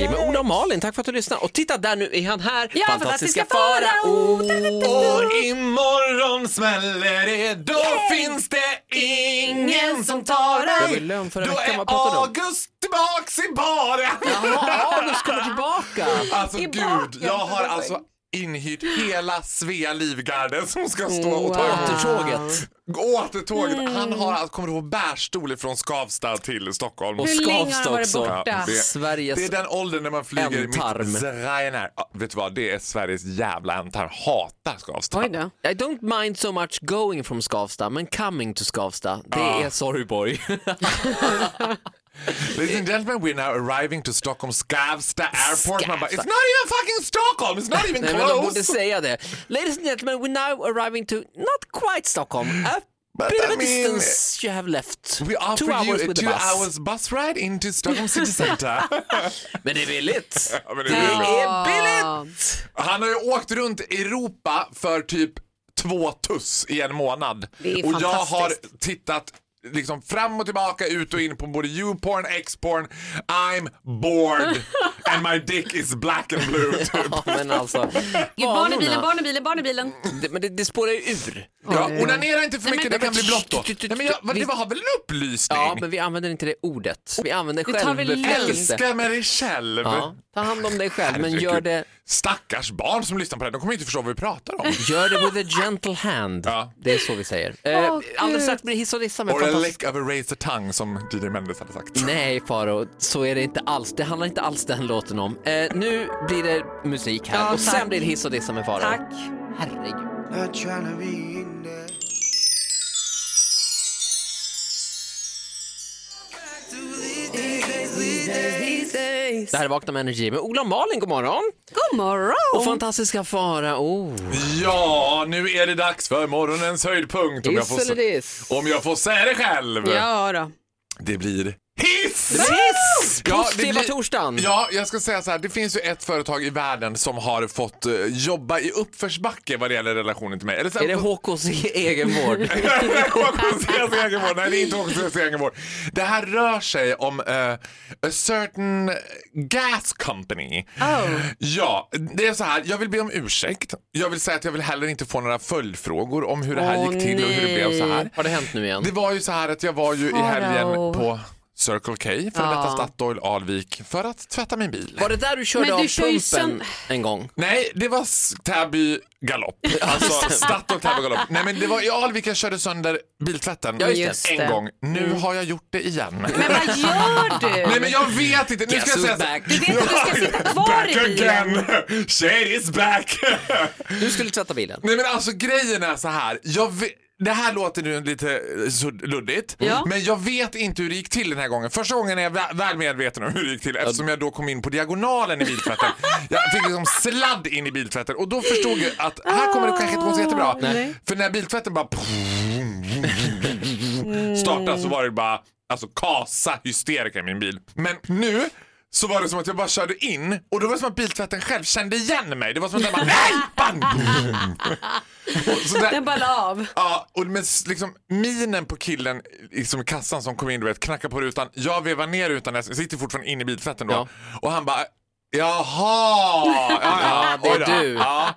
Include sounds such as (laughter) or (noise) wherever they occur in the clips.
Energy med Ola och Malin. Tack för att du lyssnar. Och titta, där nu är han här. Ja, fantastiska Farao. Och imorgon smäller det, då finns det ingen som tar var dig. lön förra Då veckan. är Vad pratar du om? August tillbaks i baren. Jaha, August kommer tillbaka. Alltså I gud, jag har alltså inhyrt hela Svea Livgarde som ska stå och ta Wow. Återtåget. återtåget. Han har alltså kommit ihåg bärstol från Skavsta till Stockholm. Och Hur länge Skavsta varit också. borta? Ja, det- Sveriges... Det är den åldern när man flyger Ändtarm. mitt Ryanair. Ja, vet du vad, det är Sveriges jävla ändtarm. Hatar Skavsta. I don't mind so much going from Skavsta, men coming to Skavsta, det är Sorgborg. (laughs) (laughs) Ladies and gentlemen, we're now arriving to Stockholm Skavsta Airport. Man bara, Skavsta. it's not even fucking Stockholm, it's not even Nej, men de borde close. säga det. Ladies and gentlemen, we're now arriving to not quite Stockholm. A But bit of I a mean, distance you have left. We offer Two hours you a two bus. hours bus ride into Stockholm city center. (laughs) Men det är billigt. Ja, men det är billigt. är billigt. Han har ju åkt runt Europa för typ två tuss i en månad. Och jag har tittat liksom fram och tillbaka, ut och in på både U-porn, X-porn. I'm bored (laughs) and my dick is black and blue. Typ. (laughs) Ja, men alltså, Gud, barn i bilen, barn i bilen, barn i bilen. Det, men det, det spårar ju ur. Ja, onanera inte för Nej, mycket, men- det kan bli blått då. Nej, men jag, det vi- var väl en upplysning? Ja, men vi använder inte det ordet. Vi använder Du tar väl självbefrämjelse. Älska med dig själv. Ja, ta hand om dig själv, men gör det, Stackars barn som lyssnar på det, de kommer inte förstå vad vi pratar om. gör det with a gentle hand. Ja. Det är så vi säger. Eh, Åh, alldeles strax blir det hiss och dissa med Or a fantastisk... lick of a razor tongue som DJ Mendes hade sagt. Nej Faro, så är det inte alls. Det handlar inte alls den låten om. Eh, nu blir det musik här Ja, och sen tack. blir det hiss och dissa med Faro. Tack. Herregud. Not trying to be in there. Det här är Vakna med Energy med Ola och Malin, god morgon. God morgon. Och fantastiska Fara, oh. Ja, nu är det dags för morgonens höjdpunkt. Om jag får, om jag får säga det själv. Ja då. Det blir hiss! Hiss! Ja, Positiva blir- torsdagen. Ja, jag ska säga så här. Det finns ju ett företag i världen som har fått eh, jobba i uppförsbacke vad det gäller relationen till mig. Eller så Är det HKs egenvård? (laughs) HKCs egenvård. Nej, det är inte HKCs egenvård. Det här rör sig om eh, a certain gas company. Oh. Ja, det är så här. Jag vill be om ursäkt. Jag vill säga att jag vill heller inte få några följdfrågor om hur det här Åh, gick till och hur det blev så här. Har det hänt nu igen? Det var ju så här att jag var ju i helgen Farao. på Circle K, för Ja. detta Statoil Alvik, för att tvätta min bil. Var det där du körde Men du av kör ju pumpen sen- en gång? Nej, det var s- Täby galopp. (laughs) Alltså Statoil Täby galopp. Nej, men det var i Alvik jag körde sönder biltvätten Ja, just det. En det. gång. Nu har jag gjort det igen. Men vad gör du? Nej men jag vet inte. Nu Guess ska jag who's säga så- back? Du vet att du ska sitta kvar Back i bilen. again! Shade is back! Du skulle tvätta bilen. Nej men alltså grejen är så här. Jag vet, det här låter nu lite eh, luddigt, Ja. men jag vet inte hur det gick till den här gången. Första gången är jag vä- väl medveten om hur det gick till eftersom jag då kom in på diagonalen i biltvätten. (laughs) Jag fick liksom sladd in i biltvätten och då förstod jag att här kommer det kanske inte gå så jättebra. Nej. För när biltvätten bara (laughs) startade så var det bara alltså kasa hysterika i min bil. Men nu så var det som att jag bara körde in och då var det som att biltvätten själv kände igen mig. Det var som att den bara nej! Bang! (laughs) Där, Den bara la av. Ja, och med liksom minen på killen liksom i kassan som kom in, du vet, knackar på rutan. Jag vevar ner rutan, jag sitter fortfarande inne i biltvätten då. Ja. Och han bara, jaha, ja, ja, Ja, det är du. Ja.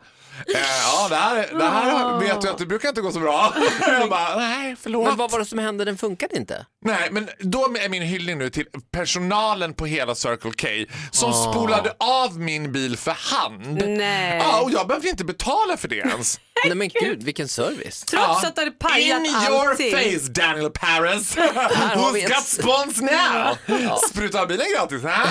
Eh, ja, det här, det här vet du att det brukar inte gå så bra. (laughs) Jag bara, nej, förlåt. Men vad var det som hände? Den funkade inte. Nej, men då är min hyllning nu till personalen på hela Circle K som spolade av min bil för hand. Nej. Ja, och jag behövde inte betala för det ens. Nej men gud, vilken service. Trots att det hade pajat In your allting. face Daniel Paris! (laughs) Who's ett- got spons now? Spruta bilen gratis, ha?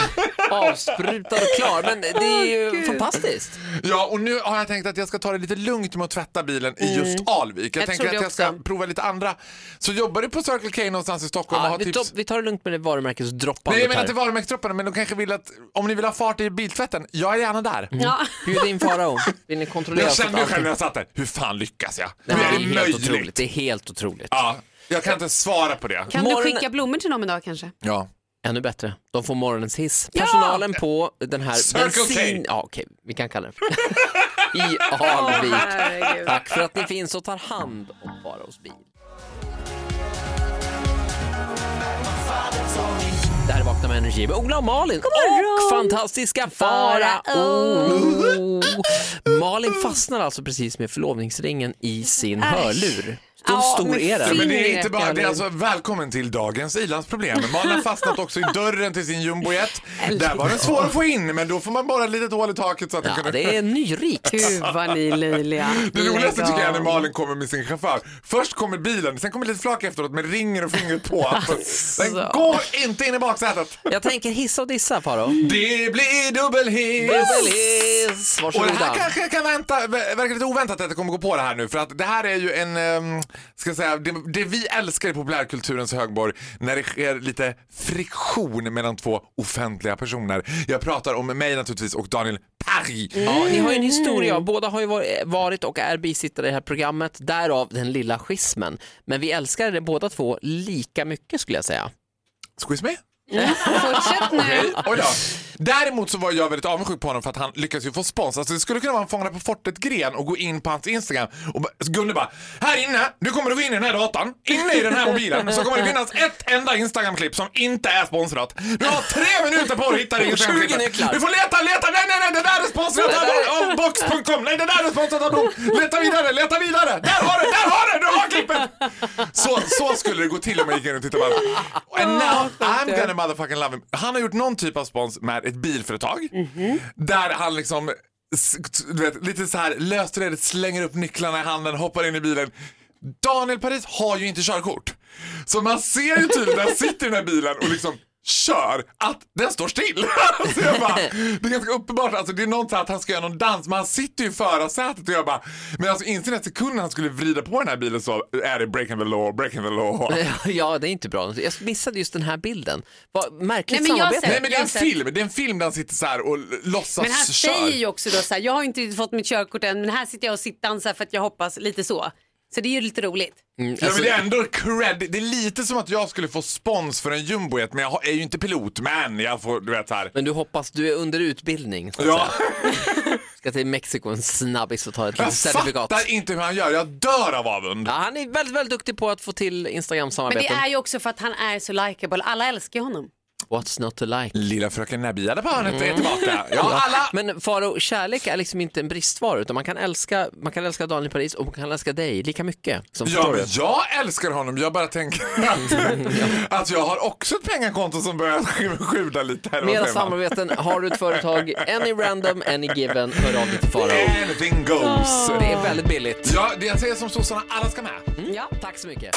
(laughs) Avsprutad och klar. Men det är ju fantastiskt. Ja, och nu har jag tänkt att jag ska ta det lite lugnt med att tvätta bilen i just Alvik. Jag, Jag tänker att jag ska prova lite andra. Så jobbar du på Circle K någonstans i Stockholm och Ja, har vi, tips? tar, vi tar det lugnt med det varumärkesdroppandet Nej, jag menar inte varumärkestropparna, men de kanske vill att om ni vill ha fart i biltvätten, jag är gärna där. Ja. Bjud in Farao. Vill ni kontrollera Jag kände ju själv när jag satt där, hur fan lyckas jag? Nej, Hur är det det är helt otroligt. möjligt? Det är helt otroligt. Ja, jag kan inte svara på det. Kan Morgon- du skicka blommor till dem idag kanske? Ja. Ännu bättre. De får morgonens hiss. Ja! Personalen på den här Circle K. bensin... Ja, okej, vi kan kalla den för (laughs) I Alvik. herregud. Tack för att ni finns och tar hand om Faraos bil. Det här är Vakna med Energy med Ola och Malin och fantastiska Farao. Malin fastnar alltså precis med förlovningsringen i sin hörlur. Hur Ja, stor men är den? Men det är inte bara, det är alltså välkommen till dagens ilandsproblem. Man har fastnat också i dörren till sin jumbojet. Där var den svår att få in men då får man bara ett litet hål i taket så att den Ja, kunde... det är nyrikt. Gud vad ni är löjliga. Det roligaste tycker jag är när. Malin kommer med sin chaufför. Först kommer bilen, sen kommer lite flak efteråt med ringen och fingret på. Alltså, den Så. går inte in i baksätet. Jag tänker hissa och dissa Farao. Det blir dubbelhiss! Dubbelhiss, Och det här varsågoda. kanske kan vänta, ver- verkar lite oväntat att jag kommer gå på det här nu för att det här är ju en, ehm, ska säga, det, det vi älskar i populärkulturens högborg när det sker lite friktion mellan två offentliga personer. Jag pratar om mig naturligtvis och Daniel Parry. Ja, ni har ju en historia, båda har ju varit- varit och är bisittare i det här programmet, därav den lilla schismen. Men vi älskar det båda två lika mycket skulle jag säga. Squeeze me? Fortsätt nu. Oj då. Däremot så var jag väldigt avundsjuk på honom för att han lyckas ju få spons. Alltså det skulle kunna vara en Fångarna på fortet-gren och gå in på hans Instagram och bara- Gunde bara, här inne, nu kommer du gå in i den här datan, inne i den här mobilen så kommer det finnas ett enda Instagram-klipp som inte är sponsrat. Du har tre minuter på dig att hitta det 20 Instagram-klippet. nycklar. Du får leta, leta, nej nej nej, det där är sponsrat av, box.com, nej det där är sponsrat av Blom. Leta vidare, leta vidare, där har du, där har du, du har klippet! Så, så skulle det gå till om jag gick in och tittade på det. And now I'm gonna motherfucking love him. Han har gjort någon typ av spons med ett bilföretag där han liksom du vet, lite så här löst och redigt slänger upp nycklarna i handen, hoppar in i bilen. Daniel Paris har ju inte körkort. Så man ser ju tydligt när han sitter i den här bilen och liksom kör att den står still. (laughs) så jag bara, det är ganska uppenbart, alltså det är något att han ska göra någon dans men han sitter ju i förarsätet och jag bara, men alltså inser den sekunden han skulle vrida på den här bilen så är det breaking the law, breaking the law. (laughs) Ja, det är inte bra. Jag missade just den här bilden. Vad märkligt Nej, men jag samarbete. ser- Nej men det är en film, det är en film där han sitter så här och låtsas Men han kör. säger ju också då så här, jag har inte fått mitt körkort än men här sitter jag och sitter för att jag hoppas lite så. Så det är ju lite roligt. Mm, Ja, alltså, men det är ändå cred. Det är lite som att jag skulle få spons för en jumbojet men jag är ju inte pilot men jag får, du vet här. men du hoppas, du är under utbildning. Så att Ja, säga. (laughs) Ska till Mexiko en snabbis och ta ett jag certifikat. fattar inte hur han gör. Jag dör av avund. Ja, han är väldigt, väldigt duktig på att få till Men det Instagram-samarbeten. är ju också för att han är så likeable. Alla älskar honom. What's not to like? Lilla fröken där på hörnet är tillbaka. Ja, alla. Men Faro, kärlek är liksom inte en bristvara utan man kan älska, man kan älska Daniel Paris och man kan älska dig lika mycket. Som Ja, jag älskar honom. Jag bara tänker (laughs) att, (laughs) att jag har också ett pengakonto som börjar (laughs) sjuda lite. Här, Mera samarbeten, har du ett företag, any random, any given, hör av dig till Faro. Anything goes. Det är väldigt billigt. Ja, det jag säger som sossarna, alla ska med. Ja, tack så mycket.